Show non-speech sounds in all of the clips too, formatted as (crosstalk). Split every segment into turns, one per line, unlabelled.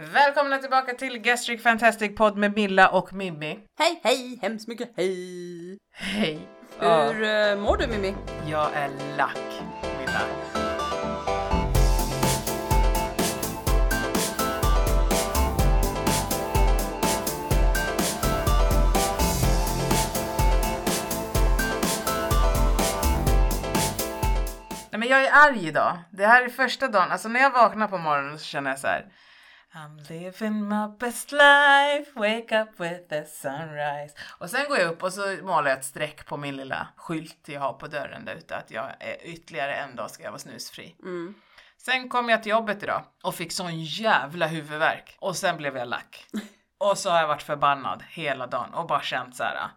Välkomna tillbaka till Gastric Fantastic Podd med Milla och Mimmi.
Hej, hej, hemskt mycket hej!
Hej!
Hur eh, mår du Mimmi?
Jag är lack, Milla. Nej men jag är arg idag. Det här är första dagen, alltså när jag vaknar på morgonen så känner jag så här. I'm living my best life, wake up with the sunrise. Och sen går jag upp och så målar jag ett streck på min lilla skylt jag har på dörren där ute att jag är ytterligare en dag ska jag vara snusfri.
Mm.
Sen kom jag till jobbet idag och fick sån jävla huvudvärk och sen blev jag lack. (laughs) Och så har jag varit förbannad hela dagen och bara känt så här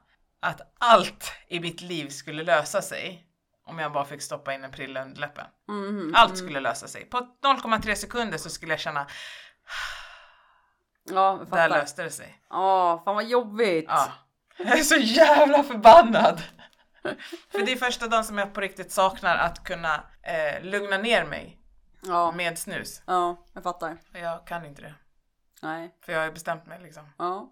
att allt i mitt liv skulle lösa sig om jag bara fick stoppa in en prilla under läppen.
Mhm,
Allt skulle lösa sig. På 0,3 sekunder så skulle jag känna
Ja, jag
där
fattar.
löste det sig.
Ja, fan vad jobbigt.
Ja. (laughs) Jag är så jävla förbannad! (laughs) För det är första dagen som jag på riktigt saknar att kunna eh, lugna ner mig
Ja,
med snus.
ja, jag fattar.
Och jag kan inte det.
Nej,
För jag har bestämt mig liksom.
ja.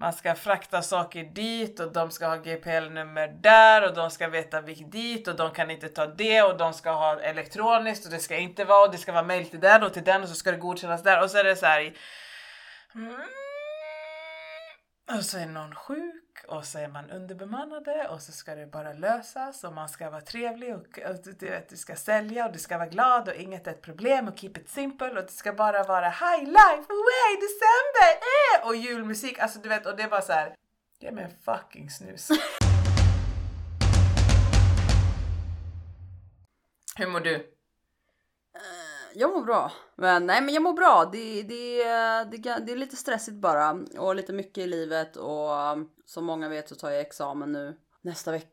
Man ska frakta saker dit och de ska ha GPL-nummer där och de ska veta vilket dit och de kan inte ta det och de ska ha elektroniskt och det ska inte vara och det ska vara mail till den och till den och så ska det godkännas där och så är det så här i... Mm. Och så är någon sjuk och så är man underbemannade och så ska det bara lösas och man ska vara trevlig och, och du, vet, du ska sälja och du ska vara glad och inget är ett problem och keep it simple och det ska bara vara high life, away, december, eh! och julmusik, alltså du vet och det är bara så här. Ge mig en fucking snus. (laughs) Hur mår du?
Jag mår bra. Men nej, men jag mår bra. Det, det, det, det är lite stressigt bara och lite mycket i livet och um, som många vet så tar jag examen nu nästa vecka.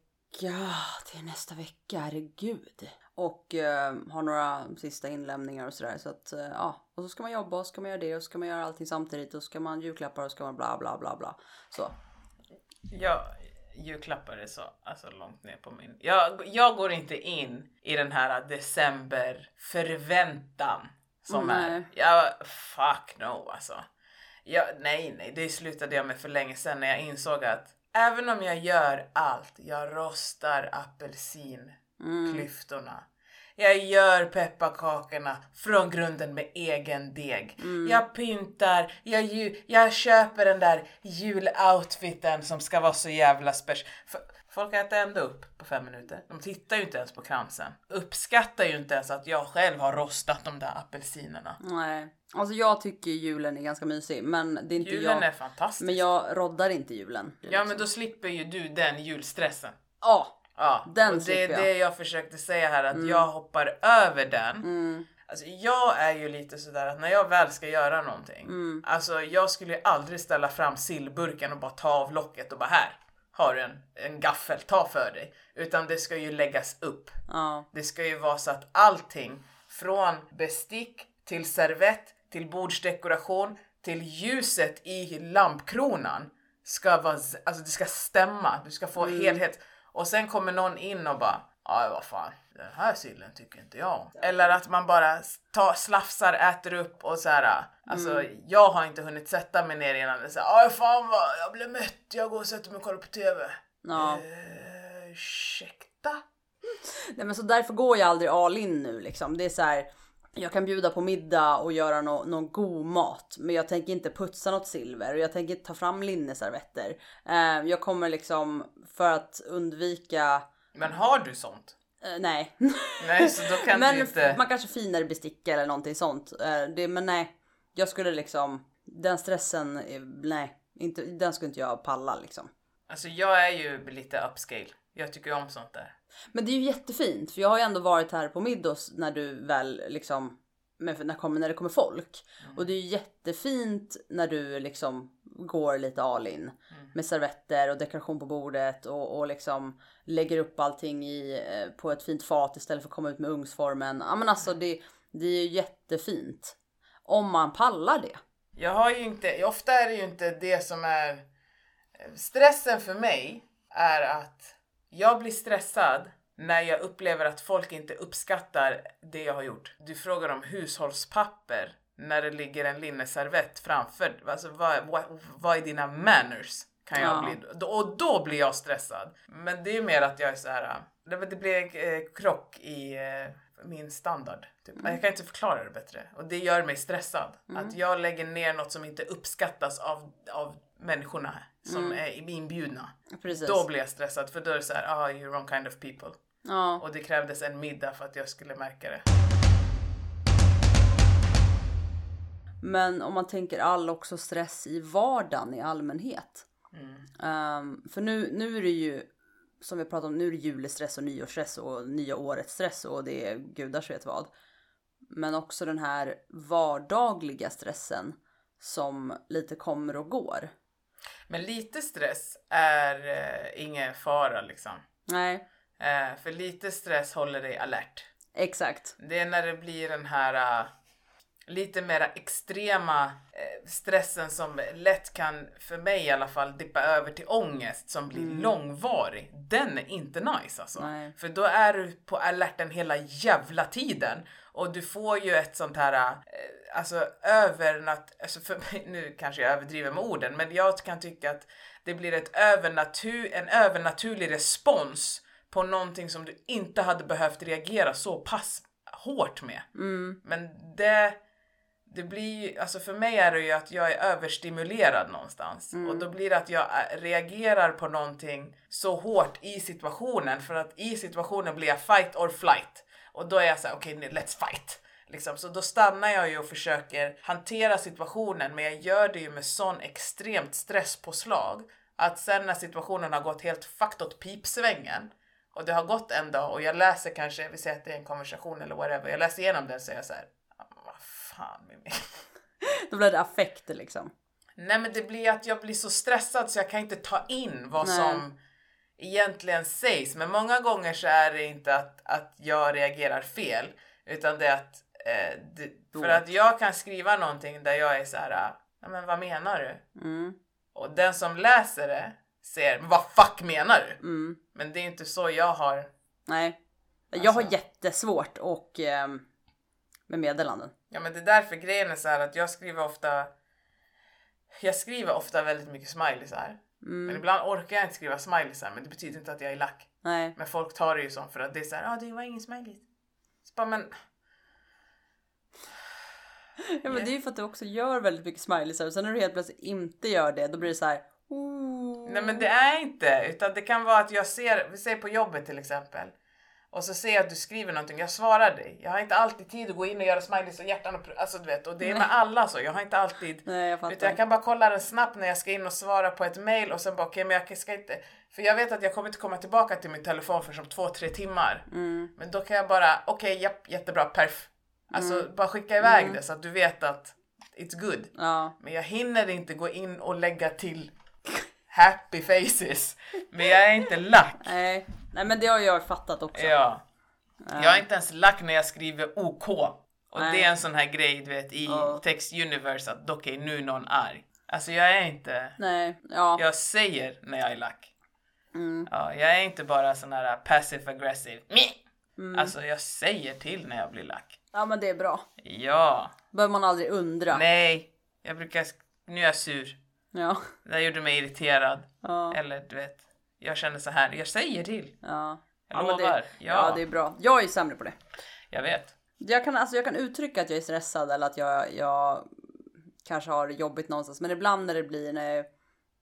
Det är nästa vecka, herregud. Och eh, har några sista inlämningar och sådär så att eh, ja. Och så ska man jobba och så ska man göra det och så ska man göra allting samtidigt och så ska man julklappar och så ska man bla bla bla bla. Så.
Ja, julklappar är så alltså, långt ner på min... Jag, jag går inte in i den här december förväntan som är.
Nej.
Jag, fuck no alltså. Jag, nej, nej, det slutade jag med för länge sedan när jag insåg att även om jag gör allt, jag rostar apelsinklyftorna. Jag gör pepparkakorna från grunden med egen deg. Jag pyntar, jag, ju, jag köper den där juloutfiten som ska vara så jävla special. Folk äter ändå upp på fem minuter. De tittar ju inte ens på kransen. Uppskattar ju inte ens att jag själv har rostat de där apelsinerna.
Nej. Alltså jag tycker julen är ganska mysig men det är inte
Julen
jag.
är fantastisk.
Men jag roddar inte julen.
Ja
liksom-
men då slipper ju du den julstressen.
Ja.
Ja,
Den
och det är
jag.
det jag försökte säga här att jag hoppar över den.
Mm.
Alltså jag är ju lite sådär att när jag väl ska göra någonting,
Mm.
alltså jag skulle ju aldrig ställa fram sillburken och bara ta av locket och bara här har du en, en gaffel, ta för dig. Utan det ska ju läggas upp.
Ja.
Det ska ju vara så att allting från bestick till servett till bordsdekoration till ljuset i lampkronan ska vara, alltså det ska stämma. Du ska få helhet. Och sen kommer någon in och bara, ja vad fan, den här sillen tycker inte jag om. Eller att man bara tar, slafsar, äter upp och så här. Alltså jag har inte hunnit sätta mig ner innan det är så här, "Aj, fan vad, jag blev mätt, jag går och sätter mig och kollar på TV.
Ja.
Eh, ursäkta?
Nej men så därför går jag aldrig all in nu liksom. Det är så här. Jag kan bjuda på middag och göra nå- någon god mat. Men jag tänker inte putsa något silver och jag tänker inte ta fram linneservetter. Eh, jag kommer liksom för att undvika
Men har du sånt?
eh, nej.
Nej, så då kan (laughs)
men
du inte...
man kanske finare bestick eller någonting sånt. Eh, det, men nej, jag skulle liksom den stressen. Nej, inte, den skulle inte jag palla liksom.
Alltså jag är ju lite upscale. Jag tycker om sånt där.
Men det är ju jättefint för jag har ju ändå varit här på middags när du väl liksom när, kommer, när det kommer folk. Och det är ju jättefint när du liksom går lite all in. Med servetter och dekoration på bordet och, och liksom lägger upp allting i, eh, på ett fint fat istället för att komma ut med ugnsformen. Ja men alltså det, det är ju jättefint. Om man pallar det.
Jag har ju inte, ofta är det ju inte det som är... Stressen för mig är att jag blir stressad när jag upplever att folk inte uppskattar det jag har gjort. Du frågar om hushållspapper när det ligger en linneservett framför. Alltså vad, vad, vad är dina manners? Kan jag
Ja.
bli. Och då blir jag stressad. Men det är mer att jag är så här. Det, det blir eh, krock i eh, min standard. Typ. Jag kan inte förklara det bättre. Och det gör mig stressad. Att jag lägger ner något som inte uppskattas av, av människorna som är inbjudna.
Precis.
Då blir jag stressad för då är det så här, ah you're wrong kind of people.
Ja.
Och det krävdes en middag för att jag skulle märka det.
Men om man tänker all också stress i vardagen i allmänhet.
Mm.
Ehm, för nu, nu är det ju som vi pratade om, nu är det julestress och nyårsstress och nya årets stress och det är gudars vet vad. Men också den här vardagliga stressen som lite kommer och går.
Men lite stress är eh, ingen fara liksom.
Nej,
Eh, för lite stress håller dig alert.
exakt.
Det är när det blir den här uh, lite mera extrema eh, stressen som lätt kan, för mig i alla fall, dippa över till ångest som blir långvarig. Den är inte nice alltså.
Nej.
För då är du på alerten hela jävla tiden. Och du får ju ett sånt här, eh, alltså övernat... Alltså för mig, nu kanske jag överdriver med orden, men jag kan tycka att det blir ett övernatur, en övernaturlig respons på någonting som du inte hade behövt reagera så pass hårt med. Men det, det blir alltså för mig är det ju att jag är överstimulerad någonstans. Och då blir det att jag äh, reagerar på någonting så hårt i situationen. För att i situationen blir jag fight or flight. Och då är jag så här: okej okay, let's fight. Liksom. Så då stannar jag ju och försöker hantera situationen. Men jag gör det ju med sån extremt stresspåslag. Att sen när situationen har gått helt fucked åt pipsvängen. Och det har gått en dag och jag läser kanske, vi säger att det är en konversation eller whatever, jag läser igenom den så är jag så här, "Ah, vad fan Mimmi.
Då blir det affekter liksom.
Nej men det blir att jag blir så stressad så jag kan inte ta in vad
Nej.
som egentligen sägs. Men många gånger så är det inte att, att jag reagerar fel utan det är att eh, det, för att jag kan skriva någonting där jag är så här, "Ah, "Ja, men vad menar du?
Mm.
Och den som läser det ser, vad fuck menar du?
Mm.
Men det är inte så jag har
Nej. Jag har
Alltså-
jättesvårt och ehm, med meddelanden.
Ja men det är därför grejen är så här att jag skriver ofta Jag skriver ofta väldigt mycket smileysar. Men ibland orkar jag inte skriva smileysar men det betyder inte att jag är lack.
Nej.
Men folk tar det ju som för att det är så här, ah, det var ingen smiley. Så bara, men
Ja, men det är ju för att du också gör väldigt mycket smileys och sen när du helt plötsligt inte gör det då blir det så här. "Ooh."
nej men det är inte utan det kan vara att jag ser, vi säger på jobbet till exempel. Och så ser jag att du skriver någonting, jag svarar dig. Jag har inte alltid tid att gå in och göra smileys och hjärtan och alltså du vet och det är med alla så. Jag har inte alltid
Nej jag.
Utan jag kan bara kolla den snabbt när jag ska in och svara på ett mail och sen bara okej men jag ska inte för jag vet att jag kommer inte komma tillbaka till min telefon för som två, tre timmar.
Mm.
Men då kan jag bara okej japp jättebra perf. Alltså bara skicka iväg det så att du vet att it's good.
Ja.
Men jag hinner inte gå in och lägga till happy faces. Men jag är inte lack.
Nej. Nej men det har jag fattat också.
Ja. Jag är inte ens lack när jag skriver OK. Och
Nej.
det är en sån här grej du vet i text universe att okej nu är någon arg. Alltså jag är inte
Nej. Ja.
Jag säger när jag är lack.
Mm.
Ja, jag är inte bara sån här passive aggressive.
Mm.
Alltså jag säger till när jag blir lack.
ja men det är bra.
Ja.
Behöver man aldrig undra.
Nej. Jag brukar... Nu är jag sur.
Ja.
Det här gjorde mig irriterad.
Ja.
Eller du vet. Jag känner så här. Jag säger till.
Ja.
Jag
ja,
lovar.
det,
Ja.
ja det är bra. Jag är sämre på det.
Jag vet.
Jag kan, alltså, jag kan uttrycka att jag är stressad eller att jag, jag kanske har det jobbigt någonstans. Men ibland när det blir när jag,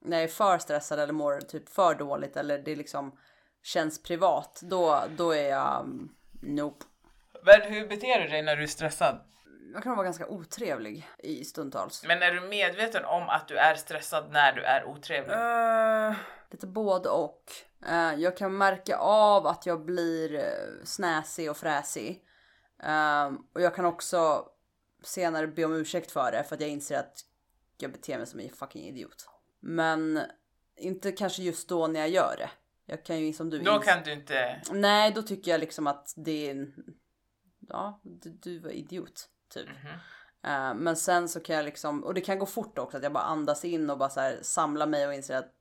när jag är för stressad eller mår typ för dåligt eller det liksom känns privat. Då, då är jag mm, nope.
Men hur beter du dig när du är stressad?
Jag kan vara ganska otrevlig i stundtals.
Men är du medveten om att du är stressad när du är otrevlig?
Eh, lite både och. Eh, jag kan märka av att jag blir uh, snäsig och fräsig. Ehm, och jag kan också senare be om ursäkt för det för att jag inser att jag beter mig som en fucking idiot. Men inte kanske just då när jag gör det. Jag kan ju som du
Då kan du inte...
Nej, då tycker jag liksom att det är... Ja, du, du var idiot, typ.
Mhm.
Eh, men sen så kan jag liksom, och det kan gå fort också, att jag bara andas in och bara så här samla mig och inser att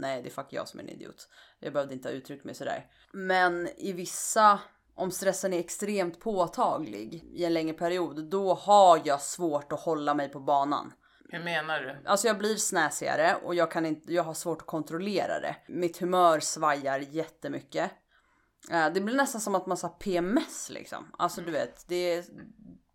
Nej, det är fuck jag som är en idiot. Jag behövde inte ha uttryckt mig sådär. Men i vissa, om stressen är extremt påtaglig i en längre period, då har jag svårt att hålla mig på banan.
Hur menar du?
Alltså jag blir snäsigare och jag kan inte, jag har svårt att kontrollera det. Mitt humör svajar jättemycket. Eh, Det blir nästan som att man sa PMS liksom. Alltså du vet, det är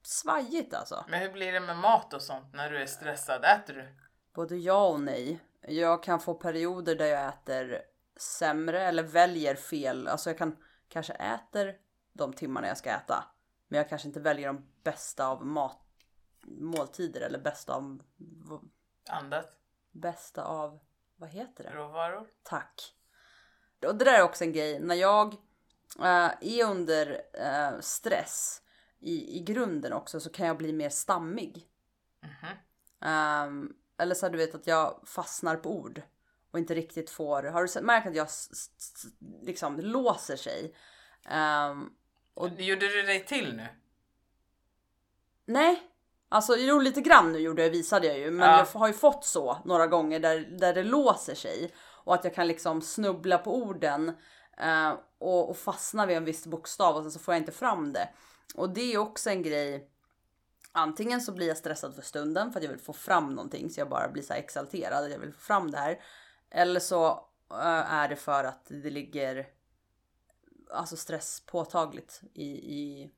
svajigt alltså.
Men hur blir det med mat och sånt när du är stressad? Äter du?
Både ja och nej. Jag kan få perioder där jag äter sämre eller väljer fel. Alltså jag kan kanske äter de timmarna jag ska äta. Men jag kanske inte väljer de bästa av mat, måltider eller bästa av,
Annat?
bästa av, vad heter det?
Råvaror?
Tack. Och det där är också en grej. När jag eh, är under eh, stress i, i grunden också så kan jag bli mer stammig.
Mhm.
Ehm, eller så här, du vet att jag fastnar på ord och inte riktigt får. Har du sett, märkt att jag liksom låser sig? Ehm,
Och gjorde du dig till nu?
nej, alltså jo lite grann nu gjorde jag visade jag ju, men
Ja.
jag har ju fått så några gånger där, där det låser sig och att jag kan liksom snubbla på orden eh, och, och fastna vid en viss bokstav och sen så får jag inte fram det. Och det är också en grej. Antingen så blir jag stressad för stunden för att jag vill få fram någonting så jag bara blir så exalterad. Jag vill få fram det här. Eller så eh, är det för att det ligger alltså stress påtagligt i, i,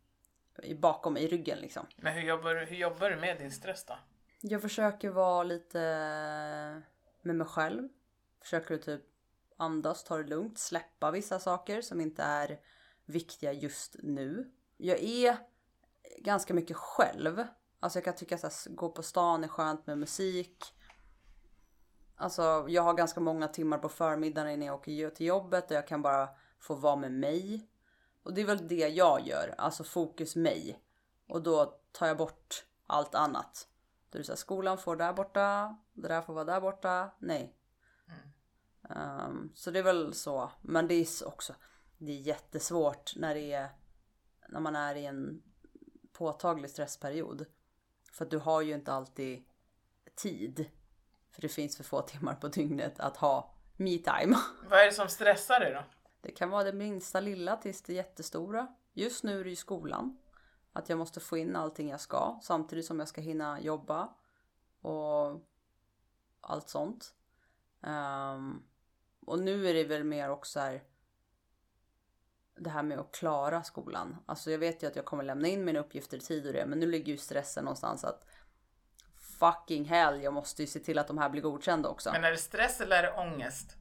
i bakom i ryggen liksom.
Men hur jobbar, du- hur jobbar du med din stress då?
Jag försöker vara lite med mig själv. Försöker typ andas, ta det lugnt, släppa vissa saker som inte är viktiga just nu. Jag är ganska mycket själv. Alltså jag kan tycka att gå på stan är skönt med musik. Alltså jag har ganska många timmar på förmiddagen innan jag åker till jobbet och jag kan bara få vara med mig. Och det är väl det jag gör, alltså fokus mig. Och då tar jag bort allt annat. Då är det så här, skolan får där borta, det där får vara där borta. Nej. Ehm, så det är väl så. Men det är också, det är jättesvårt när det är, när man är i en påtaglig stressperiod. För att du har ju inte alltid tid. För det finns för få timmar på dygnet att ha me time. (laughs)
Vad är det som stressar dig då?
Det kan vara det minsta lilla tills det jättestora. Just nu är det ju skolan. Att jag måste få in allting jag ska samtidigt som jag ska hinna jobba och allt sånt. Ehm, och nu är det väl mer också här det här med att klara skolan. Alltså jag vet ju att jag kommer lämna in mina uppgifter i tid och det, men nu ligger ju stressen någonstans att fucking hell, jag måste ju se till att de här blir godkända också.
Men är det stress eller är det ångest?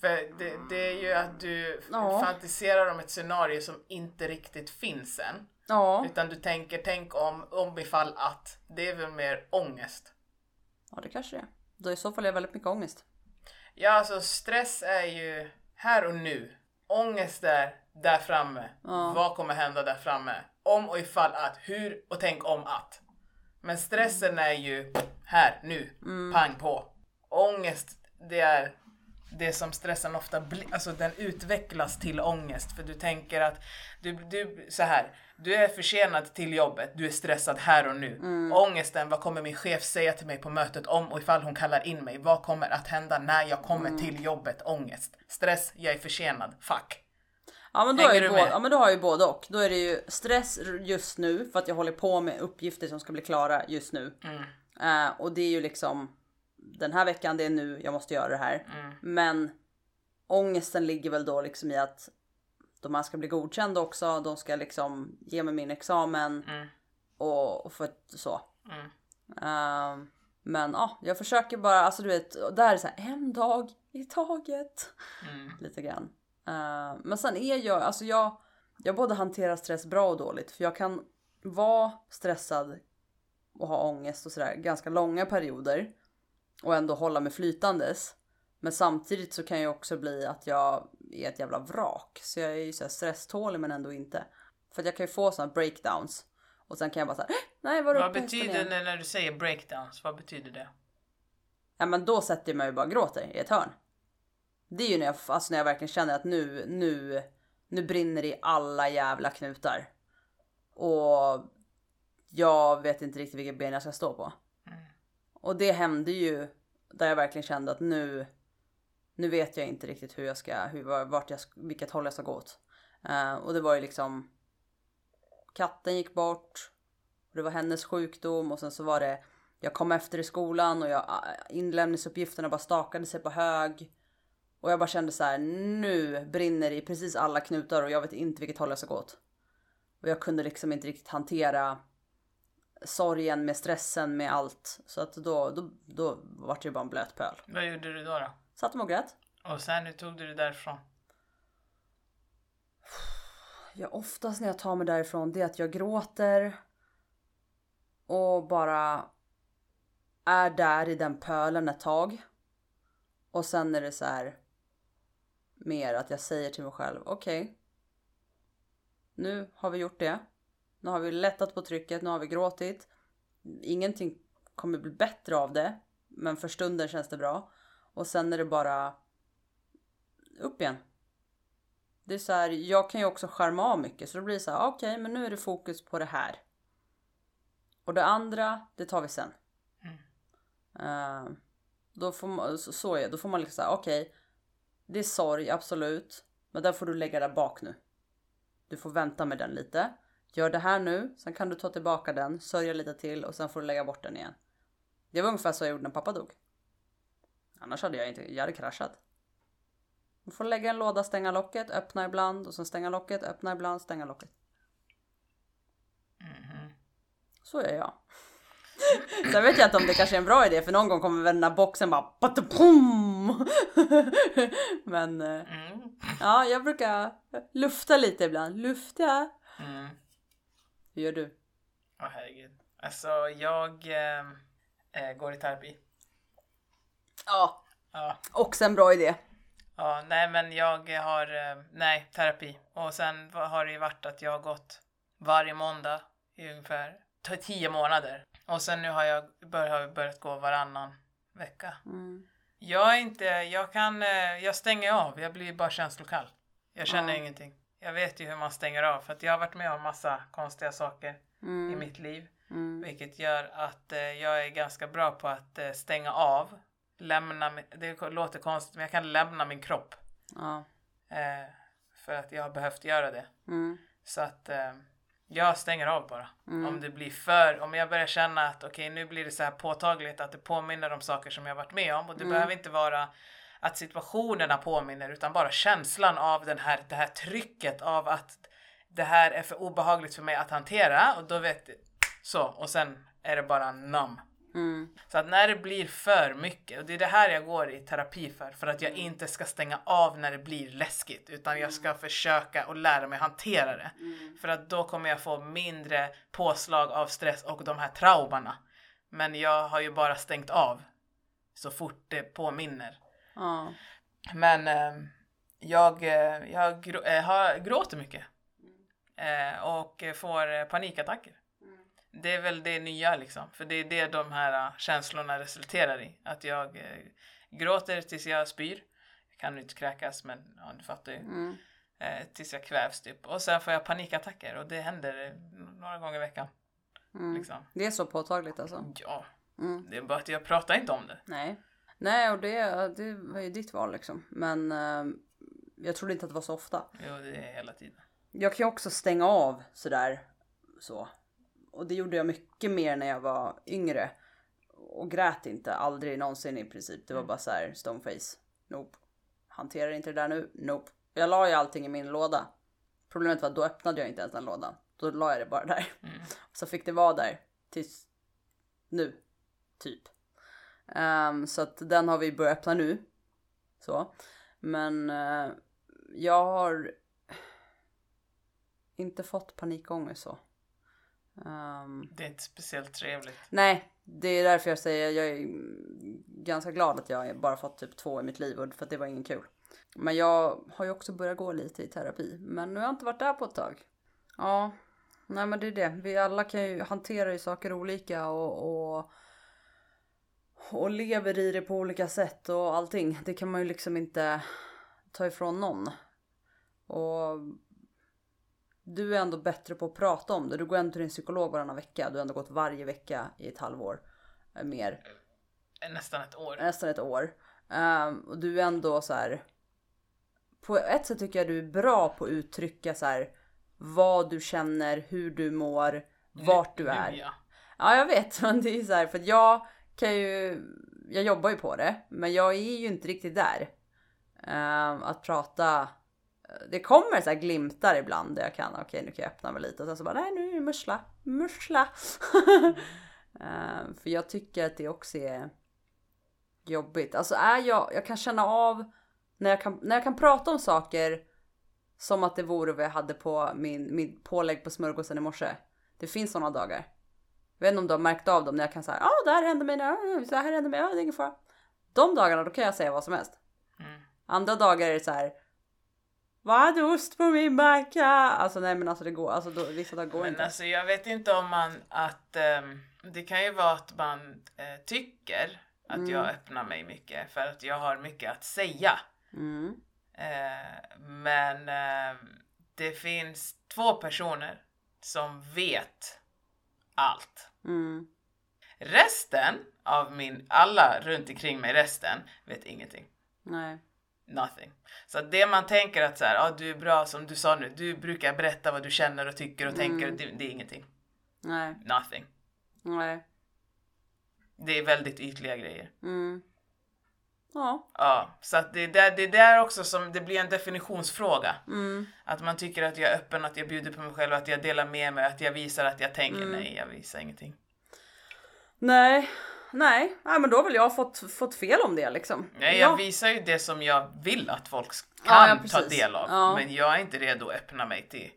För det, det är ju att du
Ja.
fantiserar om ett scenario som inte riktigt finns än.
Ja,
Utan du tänker, tänk om, om ifall att. Det är väl mer ångest.
ja det kanske det är. Då i så fall är jag väldigt mycket ångest.
Ja, alltså stress är ju här och nu. Ångest är där framme. Vad kommer hända där framme? Om och ifall att, hur och tänk om att. Men stressen är ju här, nu, pang på. Ångest, det är det som stressen ofta blir, alltså den utvecklas till ångest. För du tänker att, du, du, så här, du är försenad till jobbet, du är stressad här och nu. Ångesten, vad kommer min chef säga till mig på mötet om och ifall hon kallar in mig? Vad kommer att hända när jag kommer till jobbet? Ångest. Stress, jag är försenad, fuck.
Ja men, då
Hänger
är både, ja men då har jag ju både och. Då är det ju stress just nu för att jag håller på med uppgifter som ska bli klara just nu.
Mm.
Eh, och det är ju liksom den här veckan, det är nu jag måste göra det här.
Mm.
Men ångesten ligger väl då liksom i att de här ska bli godkända också. De ska liksom ge mig min examen
Mm.
och, och för att så.
Mm.
Eh, men ja, jag försöker bara, alltså du vet, och där är det så här en dag i taget
Mm.
lite grann. Eh, men sen är jag, alltså jag, jag både hanterar stress bra och dåligt. För jag kan vara stressad och ha ångest och sådär ganska långa perioder. Och ändå hålla mig flytandes. Men samtidigt så kan jag också bli att jag är ett jävla vrak. Så jag är ju så här stresstålig men ändå inte. För att jag kan ju få sådana breakdowns. Och sen kan jag bara säga nej var
Vad betyder
igen?"
det när du säger breakdowns? Vad betyder det?
Ja men då sätter jag mig och bara gråter i ett hörn. Det är ju när jag, alltså när jag verkligen känner att nu, nu, nu brinner det i alla jävla knutar. Och jag vet inte riktigt vilket ben jag ska stå på. Och det hände ju där jag verkligen kände att nu, nu vet jag inte riktigt hur jag ska, hur, vart jag, vilket håll jag ska gå åt. Uh, och det var ju liksom katten gick bort. Och det var hennes sjukdom och sen så var det jag kom efter i skolan och jag, eh, inlämningsuppgifterna bara stakade sig på hög. Och jag bara kände så här, nu brinner det i precis alla knutar och jag vet inte vilket håll jag ska gå åt. Och jag kunde liksom inte riktigt hantera sorgen med stressen med allt. Så att då, då, då vart det ju bara en blöt pöl.
Vad gjorde du då? då?
Satt och grät.
Och sen hur tog du det därifrån?
Ja, oftast när jag tar mig därifrån det är att jag gråter. Och bara är där i den pölen ett tag. Och sen är det så här mer att jag säger till mig själv, okej. Okay, nu har vi gjort det. Nu har vi lättat på trycket, nu har vi gråtit. Ingenting kommer bli bättre av det, men för stunden känns det bra. Och sen är det bara upp igen. Det är så här, jag kan ju också skärma av mycket så då blir det så här, okej, okay, men nu är det fokus på det här. Och det andra, det tar vi sen. Uh, då får man, så, så är Då får man liksom säga okej. Okay, det är sorg, absolut. Men där får du lägga där bak nu. Du får vänta med den lite. Gör det här nu, sen kan du ta tillbaka den, sörja lite till och sen får du lägga bort den igen. Det var ungefär så jag gjorde när pappa dog. Annars hade jag inte, jag hade kraschat. Du får lägga en låda, stänga locket, öppna ibland och sen stänga locket, öppna ibland, stänga locket. Mm. Så är jag. (laughs) Sen vet jag inte om det kanske är en bra idé för någon gång kommer väl den här boxen bara patapum. (laughs) Men eh, mm. ja, jag brukar lufta lite ibland. Lufta. Mm. Hur gör du?
Åh oh, herregud. Alltså jag eh, eh, går i terapi.
Ja. ja. Också en bra idé.
Ja, nej men jag har, eh, nej terapi. Och sen har det ju varit att jag har gått varje måndag i ungefär tio månader. Och sen nu har jag börjat, börjat gå varannan vecka. Mm. Jag är inte, jag kan, eh, jag stänger av, jag blir bara känslokall. Jag känner mm. ingenting. Jag vet ju hur man stänger av för att jag har varit med om massa konstiga saker mm. i mitt liv. Mm. Vilket gör att eh, jag är ganska bra på att stänga av. Lämna, det låter konstigt men jag kan lämna min kropp. Ja. Eh, för att jag har behövt göra det. Mm. Så att eh, jag stänger av bara. Mm. Om det blir för, om jag börjar känna att okej okay, nu blir det så här påtagligt att det påminner om saker som jag varit med om och det mm. behöver inte vara att situationerna påminner utan bara känslan av den här, det här trycket av att det här är för obehagligt för mig att hantera och då vet så och sen är det bara numb. Mm. Så att när det blir för mycket, och det är det här jag går i terapi för, för att jag mm. inte ska stänga av när det blir läskigt, utan jag ska mm. försöka och lära mig hantera det. Mm. För att då kommer jag få mindre påslag av stress och de här traumorna. Men jag har ju bara stängt av så fort det påminner. Mm. Men eh, jag, eh, jag grå, äh, gråter mycket. Eh, och får panikattacker. Det är väl det nya liksom. För det är det de här äh, känslorna resulterar i. Att jag äh, gråter tills jag spyr. Jag kan inte kräkas men ja, du fattar ju. Mm. Eh, tills jag kvävs typ. Och sen får jag panikattacker och det händer några gånger i veckan.
Mm. Liksom. Det är så påtagligt alltså?
Ja. Mm. Det är bara att jag pratar inte om det.
Nej. Nej och det, det var ju ditt val liksom. Men eh, jag trodde inte att det var så ofta.
Jo det är hela tiden.
Jag kan ju också stänga av sådär så och det gjorde jag mycket mer när jag var yngre. Och grät inte, aldrig någonsin i princip. Det var mm. bara så här stoneface. Nope. Hanterar inte det där nu? Nope. Jag la ju allting i min låda. Problemet var att då öppnade jag inte ens den lådan. Då la jag det bara där. Mm. (laughs) Så fick det vara där tills nu. Typ. Um, så att den har vi börjat öppna nu. Så. Men uh, jag har inte fått panikångest så.
Um, det är inte speciellt trevligt.
Nej, det är därför jag säger jag är ganska glad att jag bara fått typ två i mitt liv och för att det var ingen kul. Men jag har ju också börjat gå lite i terapi, men nu har jag inte varit där på ett tag. Ja, nej men det är det. Vi alla kan ju hantera ju saker olika och, och och lever i det på olika sätt och allting. Det kan man ju liksom inte ta ifrån någon. Och du är ändå bättre på att prata om det. Du går ändå till din psykolog varannan vecka. Du har ändå gått varje vecka i ett halvår. Eh, mer.
Nästan ett år.
Nästan ett år. Ehm, och du är ändå så här. På ett sätt tycker jag du är bra på att uttrycka så här. Vad du känner, hur du mår, vart du
Nu,
är.
ja.
Ja jag vet (laughs) men det är så här för jag kan ju. Jag jobbar ju på det men jag är ju inte riktigt där. Ehm, att prata. Det kommer så här glimtar ibland där jag kan. Okej nu kan jag öppna mig lite och sen så bara nej nu är det mussla. Mussla. (laughs) Ehm, för jag tycker att det också är jobbigt. Alltså är jag. Jag kan känna av när jag kan, när jag kan prata om saker som att det vore vad jag hade på min, min pålägg på smörgåsen i morse. Det finns sådana dagar. Jag vet inte om du har märkt av dem när jag kan säga ja ah, det här hände mig, nu, så här hände mig, ja det är ingen fara. De dagarna då kan jag säga vad som helst.
Mm.
Andra dagar är det så här. Vad hade ost på min macka? Alltså nej men alltså det går, alltså då, vissa dagar går
Men
inte.
alltså jag vet inte om man att ehm, det kan ju vara att man eh, tycker att
Mm.
jag öppnar mig mycket för att jag har mycket att säga.
Mm.
Eh, men eh, det finns två personer som vet allt.
Mm.
Resten av min, alla runt omkring mig resten vet ingenting.
Nej.
Nothing. Så det man tänker att så här, ah, du är bra som du sa nu, du brukar berätta vad du känner och tycker och tänker,
Mm.
det, det är ingenting.
Nej.
Nothing.
Nej.
Det är väldigt ytliga grejer.
Mm. Ja.
Ja, så att det är där, det är där också som det blir en definitionsfråga.
Mm.
Att man tycker att jag är öppen, att jag bjuder på mig själv, att jag delar med mig, att jag visar att jag tänker.
Mm.
Nej, jag visar ingenting.
Nej. Nej. Nej men då har väl jag fått, fått fel om det liksom.
Nej, jag
Ja.
visar ju det som jag vill att folk kan
Ja,
ta del av. Men jag är inte redo att öppna mig till.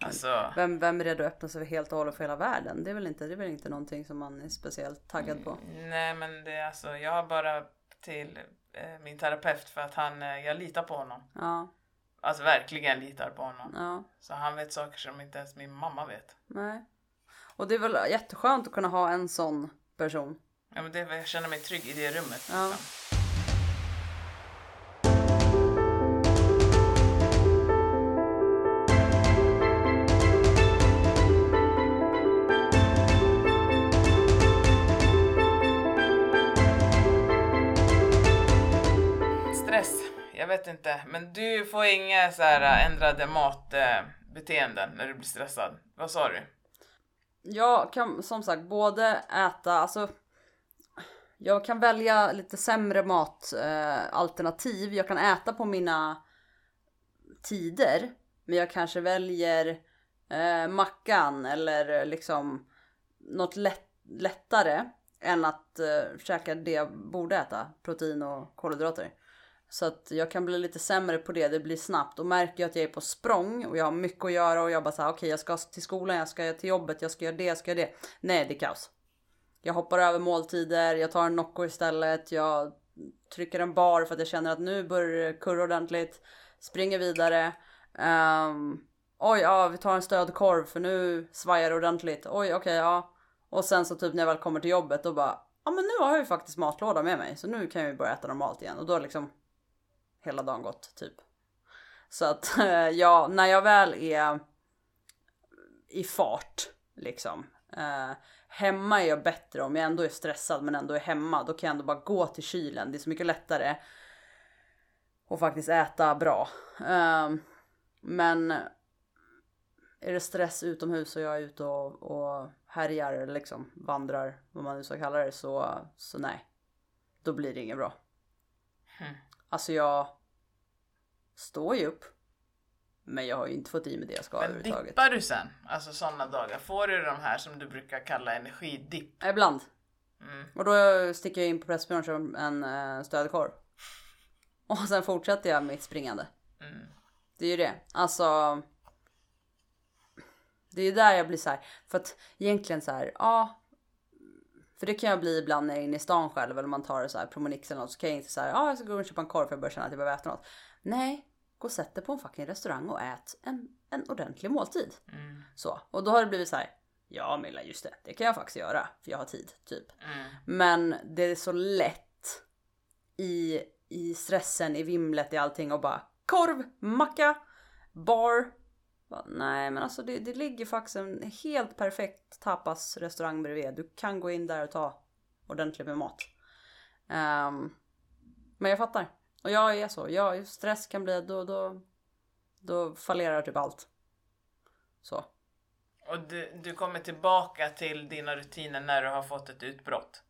Alltså,
Vem, vem är redo att öppna sig helt och hållet för hela världen? Det är väl inte, det är väl inte någonting som man är speciellt taggad på.
nej men det är alltså, jag har bara till eh, min terapeut för att han, eh, jag litar på honom.
Ja.
Alltså verkligen litar på honom.
Ja.
Så han vet saker som inte ens min mamma vet.
Nej. Och det är väl jätteskönt att kunna ha en sån person.
Ja, men det, jag känner mig trygg i det rummet.
Ja.
Liksom. Stress, jag vet inte. Men du får inga så här äh, ändrade matbeteenden när du blir stressad. Vad sa du?
Jag kan som sagt både äta, alltså jag kan välja lite sämre matalternativ. Eh, jag kan äta på mina tider. Men jag kanske väljer eh, mackan eller liksom något lätt, lättare än att eh, käka det jag borde äta. Protein och kolhydrater. Så att jag kan bli lite sämre på det, det blir snabbt. Och märker jag att jag är på språng och jag har mycket att göra och jag bara såhär okej jag ska till skolan, jag ska till jobbet, jag ska göra det, jag ska göra det. Nej det är kaos. Jag hoppar över måltider, jag tar en Nocco istället, jag trycker en bar för att jag känner att nu börjar det kurra ordentligt. Springer vidare. Um, oj, ja vi tar en stödkorv för nu svajar det ordentligt. Oj, okej, ja. Och sen så typ när jag väl kommer till jobbet då bara, ja men nu har jag ju faktiskt matlåda med mig så nu kan jag ju börja äta normalt igen och då liksom hela dagen gått typ. Så att (laughs) eh, ja, när jag väl är i fart liksom. Eh, hemma är jag bättre om jag ändå är stressad men ändå är hemma. Då kan jag ändå bara gå till kylen. Det är så mycket lättare. Och faktiskt äta bra. Eh, men är det stress utomhus och jag är ute och, och härjar eller liksom vandrar, vad man nu ska kalla det, så, så nej. Då blir det inget bra.
Hmm.
Alltså jag står ju upp. Men jag har ju inte fått i mig det jag ska
Men
överhuvudtaget.
dippar du sen? Alltså sådana dagar. Får du de här som du brukar kalla energidipp?
Ibland.
Mm.
Och då sticker jag in på Pressbyrån och kör en eh, stödkorv. Och sen fortsätter jag mitt springande.
Mm.
Det är ju det. Alltså. Det är ju där jag blir så här. För att egentligen så här, ja. För det kan jag bli ibland när jag är inne i stan själv eller man tar så här promenix eller något så kan jag inte säga ja jag ska gå och köpa en korv för jag börjar känna att jag behöver äta något. Nej, gå och sätt dig på en fucking restaurang och ät en, en ordentlig måltid.
Mm.
Så, och då har det blivit så här. Ja Milla, just det, det kan jag faktiskt göra för jag har tid, typ.
Mm.
Men det är så lätt i, i stressen, i vimlet, i allting och bara korv, macka, bar. Bara, nej men alltså det, det ligger faktiskt en helt perfekt tapas restaurang bredvid. Du kan gå in där och ta ordentligt med mat. Ehm, Men jag fattar. Och jag är så. Jag, stress kan bli, då, då, då fallerar typ allt. Så.
Och du, du kommer tillbaka till dina rutiner när du har fått ett utbrott?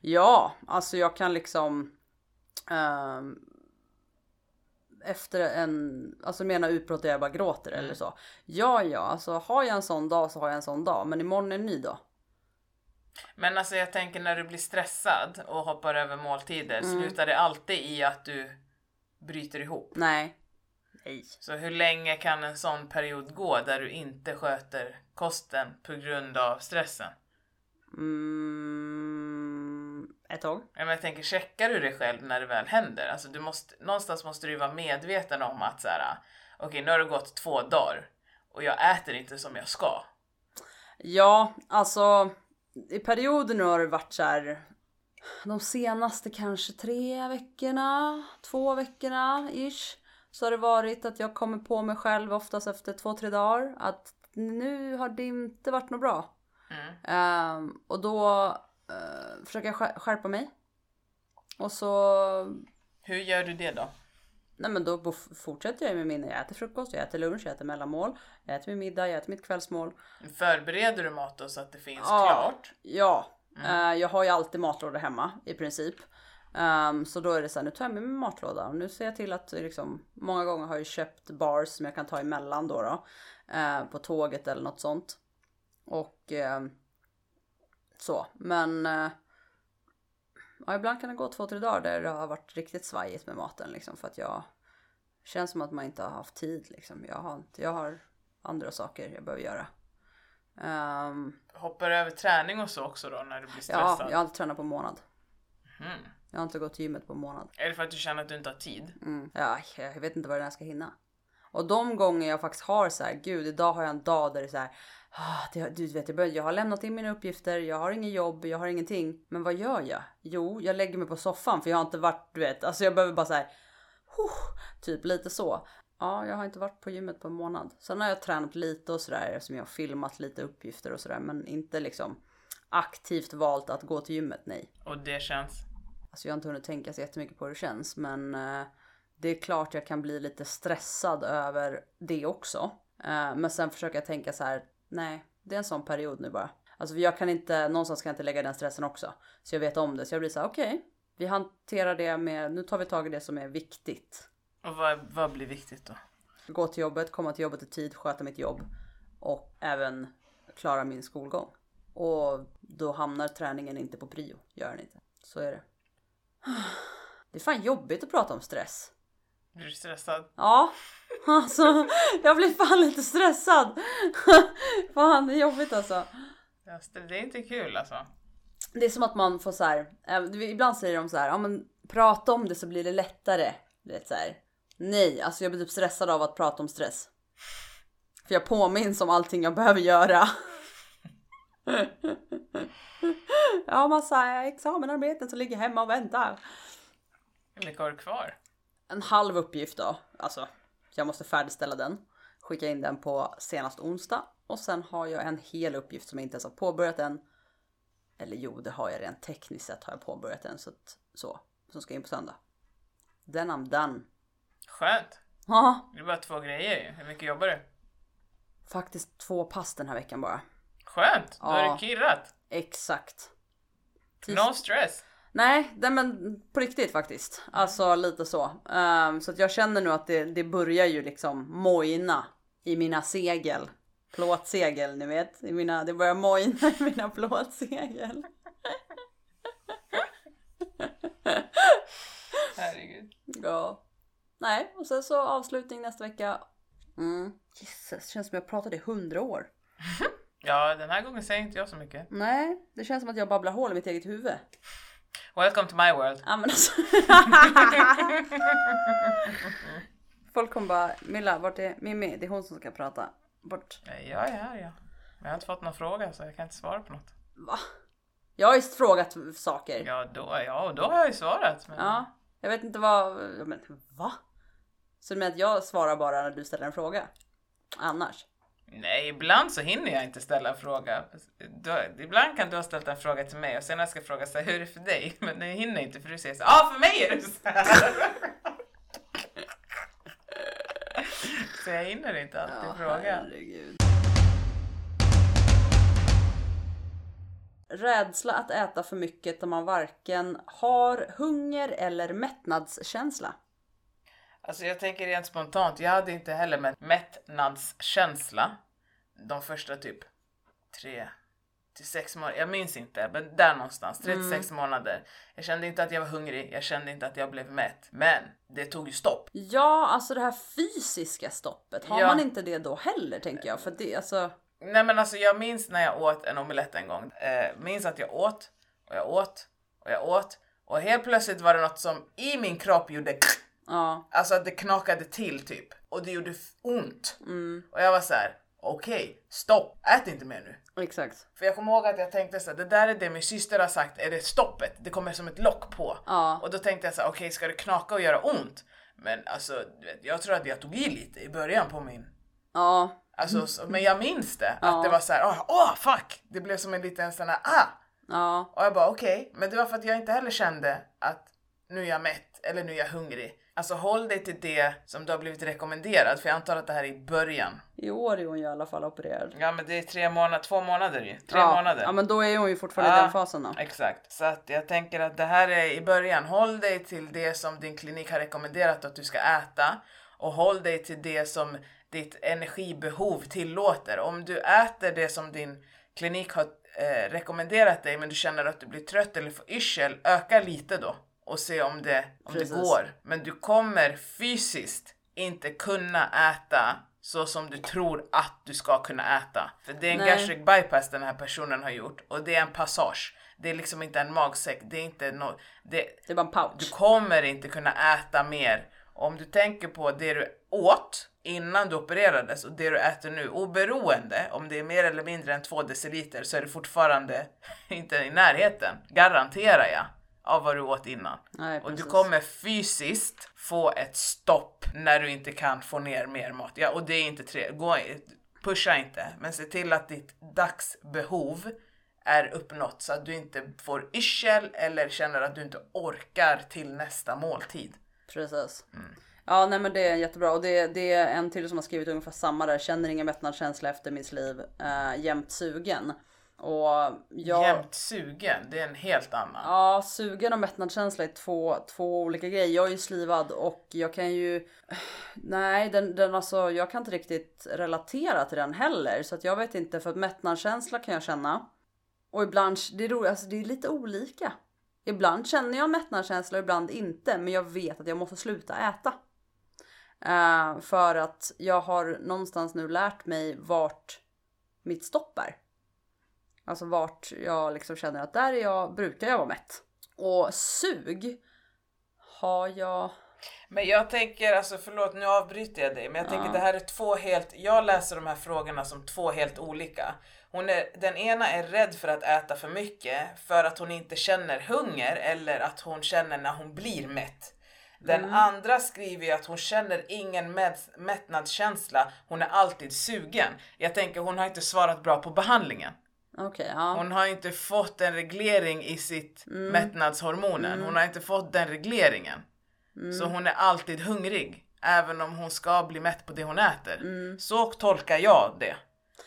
Ja, alltså jag kan liksom ehm, efter en, alltså menar utbrott där jag bara gråter eller så. Ja, ja, alltså har jag en sån dag så har jag en sån dag, men imorgon är en ny dag.
Men alltså jag tänker när du blir stressad och hoppar över måltider, slutar det alltid i att du bryter ihop?
Nej. Nej.
Så hur länge kan en sån period gå där du inte sköter kosten på grund av stressen?
Mm, ett tag.
Ja, men Jag tänker, checkar du dig själv när det väl händer? Alltså du måste, någonstans måste du ju vara medveten om att så här, okej nu har det gått två dagar och jag äter inte som jag ska.
Ja, alltså i perioder nu har det varit så här. De senaste kanske tre veckorna, två veckorna ish. Så har det varit att jag kommer på mig själv oftast efter två, tre dagar att nu har det inte varit något bra.
Mm.
Ehm, och då uh, skär- skärpa mig. Och så,
Hur gör du det då?
nej men då fortsätter jag med min, jag äter frukost, jag äter lunch, jag äter mellanmål, jag äter min middag, jag äter mitt kvällsmål.
Förbereder du mat då så att det finns
Ja.
klart?
Ja, eh, jag har ju alltid matlåda hemma i princip. Ehm, så då är det så här, nu tar jag med mig min matlåda och nu ser jag till att liksom, många gånger har jag köpt bars som jag kan ta emellan då, då eh, på tåget eller något sånt. Och ehm, så, men eh, ja, ibland kan det gå två, tre dagar där det har varit riktigt svajigt med maten liksom för att jag känns som att man inte har haft tid liksom. Jag har, inte, jag har andra saker jag behöver göra. Ehm,
Hoppar du över träning och så också då när du blir
Ja,
stressad?
jag har inte tränat på en månad.
Mhm.
Jag har inte gått till gymmet på en månad.
Är det för att du känner att du inte har tid?
Mm. Ja, jag vet inte vad jag ska hinna. Och de gånger jag faktiskt har så här, gud idag har jag en dag där det är så här, det, du vet jag, har lämnat in mina uppgifter, jag har ingen jobb, jag har ingenting. Men vad gör jag? Jo, jag lägger mig på soffan för jag har inte varit, du vet, alltså jag behöver bara så här, huh, typ lite så. Ja, jag har inte varit på gymmet på en månad. Sen har jag tränat lite och sådär eftersom jag har filmat lite uppgifter och sådär, men inte liksom aktivt valt att gå till gymmet, nej.
Och det känns?
Alltså jag har inte hunnit tänka så jättemycket på hur det känns men eh, det är klart jag kan bli lite stressad över det också. Eh, men sen försöker jag tänka så här, nej det är en sån period nu bara. Alltså jag kan inte, någonstans kan jag inte lägga den stressen också. Så jag vet om det så jag blir så här, okej. vi hanterar det med, nu tar vi tag i det som är viktigt.
Och vad, vad blir viktigt då?
Gå till jobbet, komma till jobbet i tid, sköta mitt jobb och även klara min skolgång. Och då hamnar träningen inte på prio, gör den inte. Så är det. (sighs) Det är fan jobbigt att prata om stress.
Blir du stressad?
Ja, alltså jag blir fan lite stressad. fan det är jobbigt alltså.
Det är inte kul alltså.
Det är som att man får så här, eh, ibland säger de så här, ja men prata om det så blir det lättare. Du vet så här. Nej, alltså jag blir typ stressad av att prata om stress. För jag påminns om allting jag behöver göra. jag har massa examenarbeten som ligger hemma och väntar.
Hur mycket har du kvar?
En halv uppgift då, alltså jag måste färdigställa den. Skicka in den på senast onsdag. Och sen har jag en hel uppgift som jag inte ens har påbörjat än. Eller jo, det har jag rent tekniskt sett har jag påbörjat den. Så, att, så som ska in på söndag. Then I'm done.
Skönt.
Ja,
Det är bara två grejer. Hur mycket jobbar du?
faktiskt två pass den här veckan bara.
Skönt! Då är
Ja.
det kirrat.
Exakt.
No stress.
Nej, nej men på riktigt faktiskt. Alltså lite så. Ehm, så att jag känner nu att det, det börjar ju liksom mojna i mina segel. Plåtsegel, ni vet. I mina, det börjar mojna i mina plåtsegel.
Herregud.
Ja. Nej, och sen så avslutning nästa vecka. Mm. Jesus, känns som jag pratade i hundra år. (laughs)
Ja, den här gången säger inte jag så mycket.
Nej, det känns som att jag babblar hål i mitt eget huvud.
Welcome to my world.
Ja men alltså. (laughs) Folk kommer bara, Milla, vart är Mimmi? Det är hon som ska prata. Bort.
Jag är här ja. Men jag har inte fått någon fråga så jag kan inte svara på något.
Va? Jag har ju frågat saker. Ja.
Ja, då, ja och då har jag ju svarat. Men...
Jag vet inte vad, ja, men va? Så du menar att jag svarar bara när du ställer en fråga? Annars?
Nej, ibland så hinner jag inte ställa en fråga. Du, ibland kan du ha ställt en fråga till mig och sen jag ska fråga så här, hur är det för dig? (laughs) Men jag hinner inte för du säger så ja ah, för mig är det så här. (laughs) så jag hinner inte alltid
Ja,
fråga.
herregud. Rädsla att äta för mycket om man varken har hunger eller mättnadskänsla.
Alltså jag tänker rent spontant, jag hade inte heller mätt mättnadskänsla de första typ tre till sex månader, jag minns inte, men där någonstans, tre till sex månader. Jag kände inte att jag var hungrig, jag kände inte att jag blev mätt. Men det tog ju stopp.
Ja, alltså det här fysiska stoppet. Har
Ja.
man inte det då heller tänker jag? För det, alltså,
Nej men alltså jag minns när jag åt en omelett en gång. Eh, minns att jag åt och jag åt och jag åt och helt plötsligt var det något som i min kropp gjorde
ja.
Alltså att det knakade till typ och det gjorde ont.
Mm,
Och jag var så här: okej, stopp, ät inte mer nu.
exakt.
För jag kommer ihåg att jag tänkte så här, det där är det min syster har sagt, är det stoppet? Det kommer som ett lock på.
Ja.
Och då tänkte jag så här, okej ska det knaka och göra ont? Men alltså, jag tror att jag tog i lite i början på min
Ja.
Alltså, så, men jag minns det,
Ja.
att det var så här, åh oh, fuck! Det blev som en liten sån här, ah!
Ja.
Och jag bara okej, men det var för att jag inte heller kände att nu är jag mätt eller nu är jag hungrig. Alltså håll dig till det som du har blivit rekommenderad, för jag antar att det här är i början.
I år är hon ju i alla fall opererad.
Ja men det är tre månader, två månader ju. Tre
ja.
månader.
Ja men då är hon ju fortfarande i
Ja.
den fasen då.
Exakt, så att jag tänker att det här är i början. Håll dig till det som din klinik har rekommenderat att du ska äta och håll dig till det som ditt energibehov tillåter. Om du äter det som din klinik har eh, rekommenderat dig men du känner att du blir trött eller får yrsel, öka lite då och se om det, om det går. Men du kommer fysiskt inte kunna äta så som du tror att du ska kunna äta. För det är en
Nej.
gastric bypass den här personen har gjort och det är en passage. Det är liksom inte en magsäck, det är inte no, det,
Det är bara en pouch.
du kommer inte kunna äta mer. Om du tänker på det du åt innan du opererades och det du äter nu, oberoende om det är mer eller mindre än 2 deciliter så är det fortfarande (laughs) inte i närheten, garanterar jag, av vad du åt innan.
Nej,
och du kommer fysiskt få ett stopp när du inte kan få ner mer mat. Ja, och det är inte tre, gå, pusha inte, men se till att ditt dagsbehov är uppnått så att du inte får yrsel eller känner att du inte orkar till nästa måltid.
Precis.
Mm.
Ja nej men det är jättebra och det, det är en till som har skrivit ungefär samma där. Känner ingen mättnadskänsla efter mitt liv. Äh, jämt sugen. Och jag...
Jämt sugen, det är en helt annan.
Ja, sugen och mättnadskänsla är två, två olika grejer. Jag är ju slivad och jag kan ju... (sighs) Nej, den, den alltså, jag kan inte riktigt relatera till den heller. Så att jag vet inte, för att mättnadskänsla kan jag känna. Och ibland, det är, roligt, alltså det är lite olika. Ibland känner jag mättnadskänsla och ibland inte. Men jag vet att jag måste sluta äta. Eh, för att jag har någonstans nu lärt mig vart mitt stopp är. Alltså vart jag liksom känner att där är jag, brukar jag vara mätt. Och sug har jag...
Men jag tänker, alltså förlåt nu avbryter jag dig, men jag tänker det här är två helt, jag läser de här frågorna som två helt olika. Hon är, den ena är rädd för att äta för mycket för att hon inte känner hunger eller att hon känner när hon blir mätt. Den andra skriver ju att hon känner ingen mätt, mättnadskänsla, hon är alltid sugen. Jag tänker hon har inte svarat bra på behandlingen.
Okej, ja.
Hon har inte fått en reglering i sitt mättnadshormonen. Hon har inte fått den regleringen. Så hon är alltid hungrig. Även om hon ska bli mätt på det hon äter. Så tolkar jag det.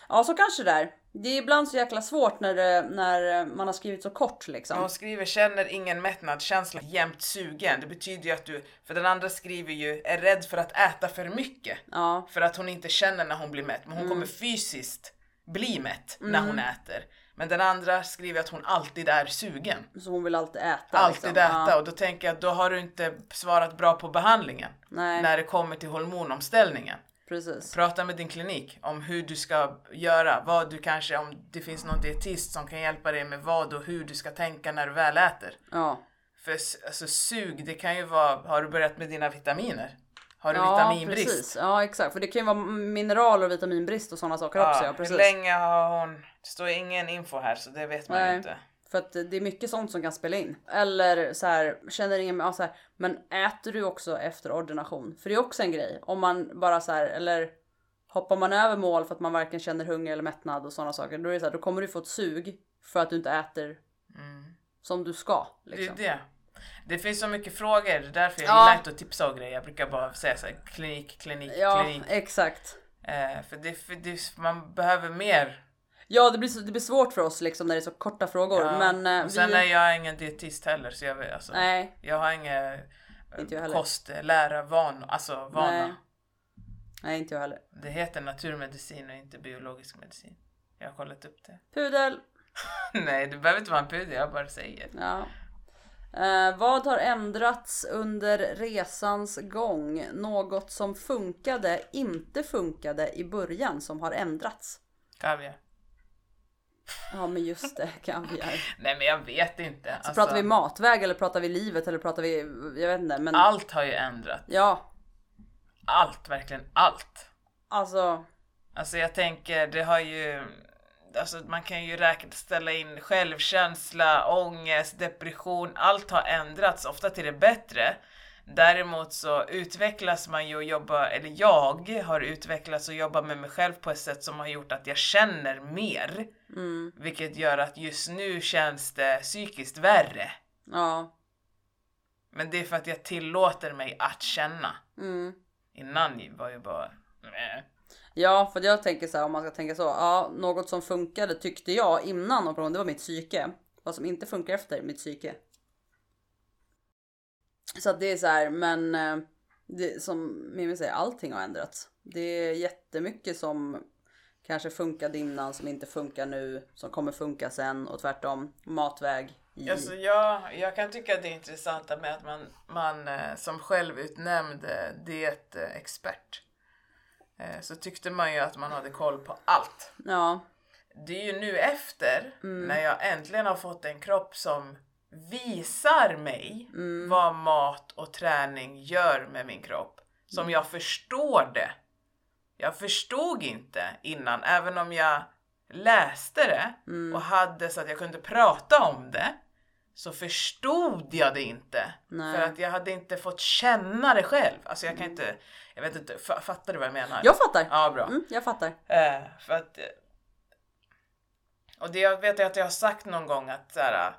Ja, så kanske det är. Det är ibland så jäkla svårt när, det, när man har skrivit så kort liksom.
Hon skriver känner ingen mättnadskänsla, jämt sugen. Det betyder ju att du, för den andra skriver ju är rädd för att äta för mycket.
Ja,
För att hon inte känner när hon blir mätt. Men hon kommer fysiskt bli mätt när hon äter. Men den andra skriver att hon alltid är sugen.
så hon vill alltid äta.
alltid
liksom.
äta
Ja,
och då tänker jag att då har du inte svarat bra på behandlingen
nej,
när det kommer till hormonomställningen.
precis.
Prata med din klinik om hur du ska göra, vad du kanske, om det finns någon dietist som kan hjälpa dig med vad och hur du ska tänka när du väl äter.
Ja,
För alltså, sug, det kan ju vara, har du börjat med dina vitaminer? Har du
ja
vitaminbrist?
precis. Ja, exakt. För det kan ju vara mineraler och vitaminbrist och sådana saker också. Ja, precis.
hur länge har hon, det står ingen info här så det vet man
Nej.
inte.
För att det är mycket sånt som kan spela in. Eller så här, känner ingen, ja, så här, men äter du också efter ordination? För det är också en grej. Om man bara så här, eller Hoppar man över mål för att man varken känner hunger eller mättnad och sådana saker. Då är det så här, då kommer du få ett sug för att du inte äter som du ska. Liksom.
Det är det. Det finns så mycket frågor, det är därför jag
Ja.
gillar inte att tipsa och grejer. Jag brukar bara säga så här, klinik, klinik,
Ja,
klinik.
exakt.
Eh, för det, för det, man behöver mer.
Ja, det blir, det blir svårt för oss liksom när det är så korta frågor.
Ja.
Men eh,
och sen
vi...
är jag ingen dietist heller så jag vet alltså.
Nej,
Jag har inga
Inte jag heller.
kostlära van, alltså vana.
Nej. nej, inte jag heller.
Det heter naturmedicin och inte biologisk medicin. Jag har kollat upp det.
Pudel. (laughs)
Nej, det behöver inte vara en pudel, jag bara säger.
Ja. Eh, vad har ändrats under resans gång? Något som funkade, inte funkade i början som har ändrats?
Kaviar.
Ja men just det, kaviar. (laughs)
Nej men jag vet inte.
Så
Alltså,
pratar vi matväg eller pratar vi livet eller pratar vi, jag vet inte men.
Allt har ju ändrat.
Ja,
Allt, verkligen allt.
alltså.
Alltså jag tänker, det har ju... Alltså man kan ju räkna, ställa in självkänsla, ångest, depression. Allt har ändrats, ofta till det bättre. Däremot så utvecklas man ju och jobbar, eller jag har utvecklats och jobbat med mig själv på ett sätt som har gjort att jag känner mer.
Mm,
Vilket gör att just nu känns det psykiskt värre.
ja.
Men det är för att jag tillåter mig att känna.
Mm.
Innan var ju bara... Äh.
Ja, för jag tänker så här om man ska tänka så. Ja, något som funkade tyckte jag innan operationen, det var mitt psyke. Vad som inte funkar efter mitt psyke. Så att det är så här, men eh, det, som Mimmi säger, allting har ändrats. Det är jättemycket som kanske funkade innan som inte funkar nu, som kommer funka sen och tvärtom. Matväg. I,
Alltså jag, jag kan tycka att det är intressant med att man, man eh, som självutnämnd dietexpert eh, så tyckte man ju att man hade koll på allt.
Ja,
Det är ju nu efter,
Mm.
när jag äntligen har fått en kropp som visar mig
Mm.
vad mat och träning gör med min kropp, som jag förstår det. Jag förstod inte innan, även om jag läste det
Mm.
och hade så att jag kunde prata om det, så förstod jag det inte.
Nej.
För att jag hade inte fått känna det själv. Alltså jag kan inte, jag vet inte, fa- fattar du vad jag menar?
jag fattar.
Ja, bra.
Mm, jag fattar.
Eh, för att... eh, Och det jag vet att jag har sagt någon gång att så här,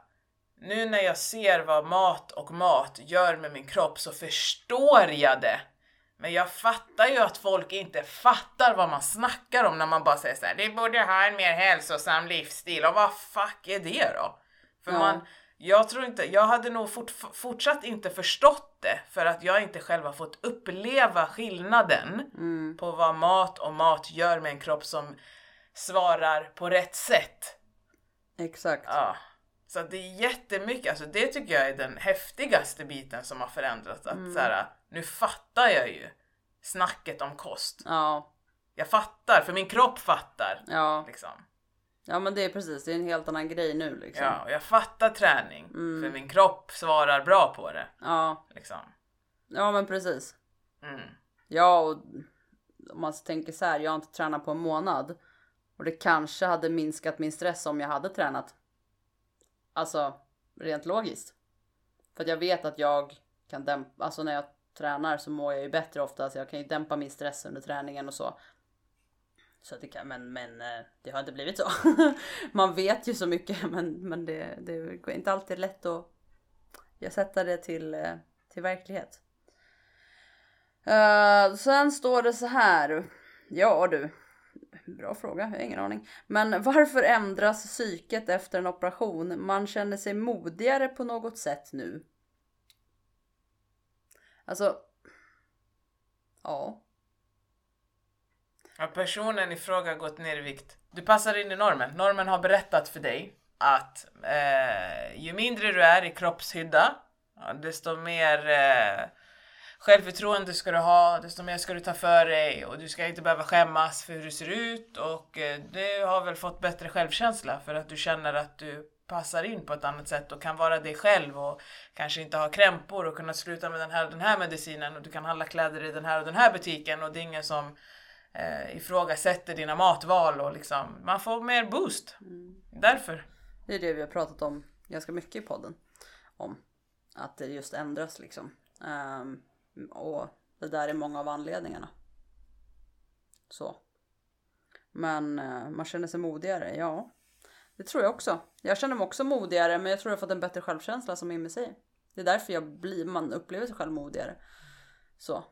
nu när jag ser vad mat och mat gör med min kropp så förstår jag det. Men jag fattar ju att folk inte fattar vad man snackar om när man bara säger så här, vi borde ha en mer hälsosam livsstil. Och vad fuck är det då? För
Ja.
man, jag tror inte, jag hade nog fort, fortsatt inte förstått det för att jag inte själv har fått uppleva skillnaden
Mm.
på vad mat och mat gör med en kropp som svarar på rätt sätt.
Exakt.
Ja. Så det är jättemycket, alltså det tycker jag är den häftigaste biten som har förändrats. Att så här, nu fattar jag ju snacket om kost.
Ja,
Jag fattar, för min kropp fattar.
ja.
Liksom.
Ja men det är precis, det är en helt annan grej nu liksom.
Ja, och jag fattar träning,
Mm.
för min kropp svarar bra på det.
Ja,
Liksom.
ja men precis.
Mm.
Ja och om man tänker så här, jag har inte tränat på en månad. Och det kanske hade minskat min stress om jag hade tränat. Alltså rent logiskt. För att jag vet att jag kan dämpa, alltså när jag tränar så mår jag ju bättre ofta. Så jag kan ju dämpa min stress under träningen och så. Så det kan, men, men eh, det har inte blivit så. (laughs) Man vet ju så mycket (laughs) men, men det, det är inte alltid lätt att jag sätta det till, eh, till verklighet. Uh, sen står det så här. Ja du. Bra fråga, jag har ingen aning. Men varför ändras psyket efter en operation? Man känner sig modigare på något sätt nu. Alltså. Ja.
Har personen i fråga gått ner i vikt? Du passar in i normen. Normen har berättat för dig att eh, ju mindre du är i kroppshydda, desto mer eh, självförtroende ska du ha, desto mer ska du ta för dig och du ska inte behöva skämmas för hur du ser ut och eh, du har väl fått bättre självkänsla för att du känner att du passar in på ett annat sätt och kan vara dig själv och kanske inte ha krämpor och kunna sluta med den här och den här medicinen och du kan handla kläder i den här och den här butiken och det är ingen som eh, ifrågasätter dina matval och liksom man får mer boost. Därför.
Det är det vi har pratat om ganska mycket i podden. Om att det just ändras liksom. Ehm, och det där är många av anledningarna. Så. Men eh, man känner sig modigare, ja. Det tror jag också. Jag känner mig också modigare men jag tror jag har fått en bättre självkänsla som Mimmi säger. Det är därför jag blir, man upplever sig själv modigare. Så.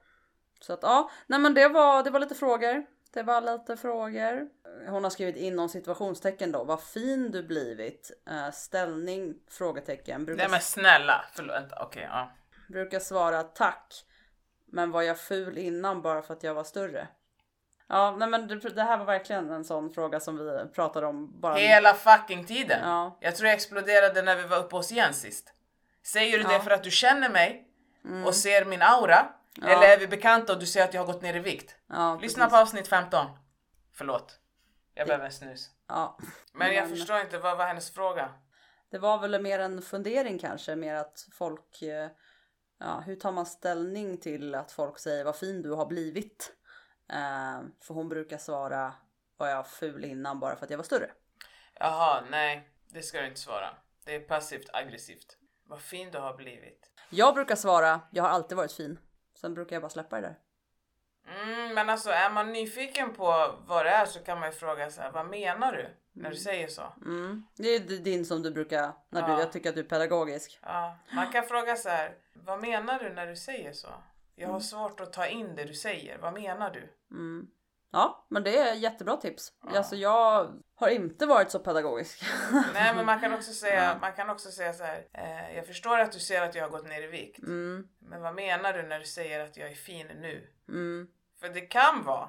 Så att ja, nej men det var, det var lite frågor. Det var lite frågor. Hon har skrivit inom situationstecken då. Vad fin du blivit. Eh, ställning? Frågetecken. Brukar,
Nej men snälla, förlåt. Okej, ja.
brukar svara tack. Men var jag ful innan bara för att jag var större? Ja, nej men det, det här var verkligen en sån fråga som vi pratade om bara.
Hela fucking tiden.
Ja.
Jag tror jag exploderade när vi var uppe hos Jens sist. Säger du det
Ja.
för att du känner mig och ser min aura? Eller är vi bekanta och du ser att jag har gått ner i vikt?
Ja,
Lyssna
precis.
på avsnitt 15. Förlåt. Jag behöver en snus.
Ja.
Men jag
Men-
förstår inte, vad var hennes fråga?
Det var väl mer en fundering kanske, mer att folk, eh, ja hur tar man ställning till att folk säger vad fin du har blivit? Eh, för hon brukar svara, var jag ful innan bara för att jag var större?
Jaha, nej. Det ska du inte svara. Det är passivt aggressivt. Vad fin du har blivit.
Jag brukar svara, jag har alltid varit fin. Sen brukar jag bara släppa det där.
Mm, men alltså är man nyfiken på vad det är så kan man ju fråga så här, vad menar du när du säger så?
Mm. Det är din som du brukar, när du,
Ja.
jag tycker att du är pedagogisk.
Ja, man kan fråga så här, vad menar du när du säger så? Jag har svårt att ta in det du säger, vad menar du?
Mm. Ja, men det är jättebra tips. Alltså jag har inte varit så pedagogisk. (laughs)
Nej men man kan också säga, man kan också säga så här, eh, jag förstår att du ser att jag har gått ner i vikt.
Mm,
Men vad menar du när du säger att jag är fin nu?
mm,
För det kan vara,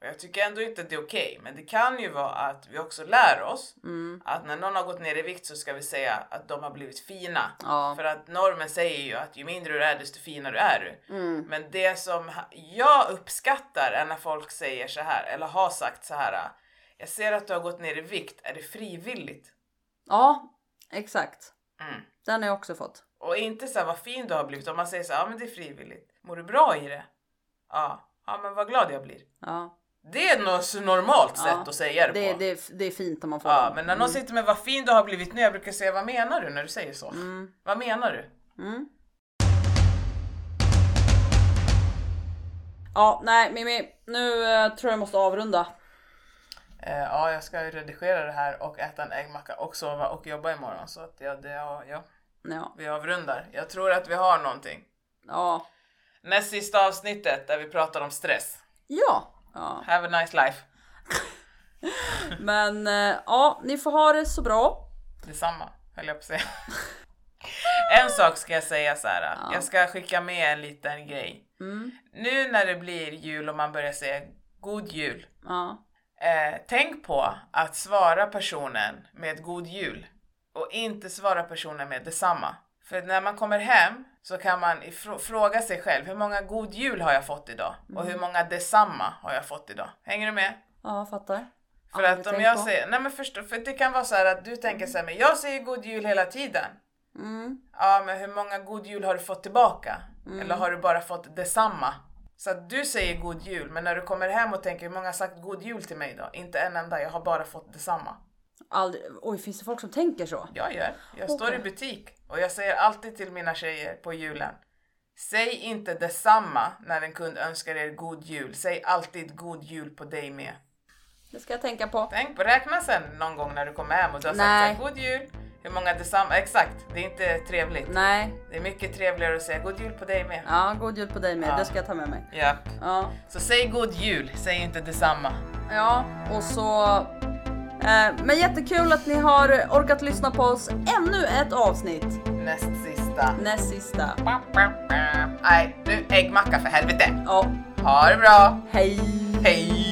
jag tycker ändå inte att det är okej, men det kan ju vara att vi också lär oss
mm.
att när någon har gått ner i vikt så ska vi säga att de har blivit fina.
Ja.
För att normen säger ju att ju mindre du är desto finare är du.
Mm.
Men det som jag uppskattar är när folk säger så här, eller har sagt så här. Jag ser att du har gått ner i vikt, är det frivilligt?
Ja, exakt.
Mm.
Den har jag också fått.
Och inte så här vad fin du har blivit, om man säger så här, ja men det är frivilligt. Mår du bra i det? Ja, ja men vad glad jag blir.
Ja.
Det är något normalt
Ja.
sätt att säga det,
Det,
på.
det, är- det är fint om man får
ja,
dem.
men när någon sitter med vad fin du har blivit nu, jag brukar säga vad menar du när du säger så?
Mm.
Vad menar du?
Mm. Ja, nej Mimmi, nu eh, tror jag jag måste avrunda.
Eh, ja, jag ska redigera det här och äta en äggmacka och sova och jobba imorgon. Så att ja, det, ja, ja,
Ja,
vi avrundar. Jag tror att vi har någonting.
ja,
Näst sista avsnittet där vi pratar om stress.
ja. Ja.
Have a nice life. (laughs)
Men eh, ja, ni får ha det så bra.
Detsamma, höll jag på att säga. (laughs) en sak ska jag säga så här. Jag ska skicka med en liten grej.
Mm.
Nu när det blir jul och man börjar säga God Jul.
Ja,
Eh, tänk på att svara personen med God Jul och inte svara personen med detsamma. För när man kommer hem så kan man fråga sig själv hur många God Jul har jag fått idag? Och hur många detsamma har jag fått idag? Hänger du med?
ja fattar.
För
Aldrig
att om jag
på.
säger, nej men förstå, för det kan vara så här att du tänker så här, men jag säger God Jul hela tiden.
Mm.
Ja, men hur många God Jul har du fått tillbaka? Eller har du bara fått detsamma? Så att du säger God Jul, men när du kommer hem och tänker hur många har sagt God Jul till mig då? Inte en enda, jag har bara fått detsamma.
Aldrig, oj, finns det folk som tänker så?
Jag gör. Jag står i butik och jag säger alltid till mina tjejer på julen. Säg inte detsamma när en kund önskar er God Jul. Säg alltid God Jul på dig med.
Det ska jag tänka på.
Tänk på, räkna sen någon gång när du kommer hem och du har
Nej.
sagt God Jul. Hur många detsamma? Exakt, det är inte trevligt.
Nej,
Det är mycket trevligare att säga God Jul på dig med.
ja, god jul på dig med.
Ja.
Det ska jag ta med mig.
Ja.
Ja,
Så säg God Jul, säg inte detsamma.
ja och så. Eh, men jättekul att ni har orkat lyssna på oss ännu ett avsnitt.
Näst sista.
Näst sista.
Nej, nu äggmacka för helvete.
Ja,
Ha det bra.
hej!
Hej!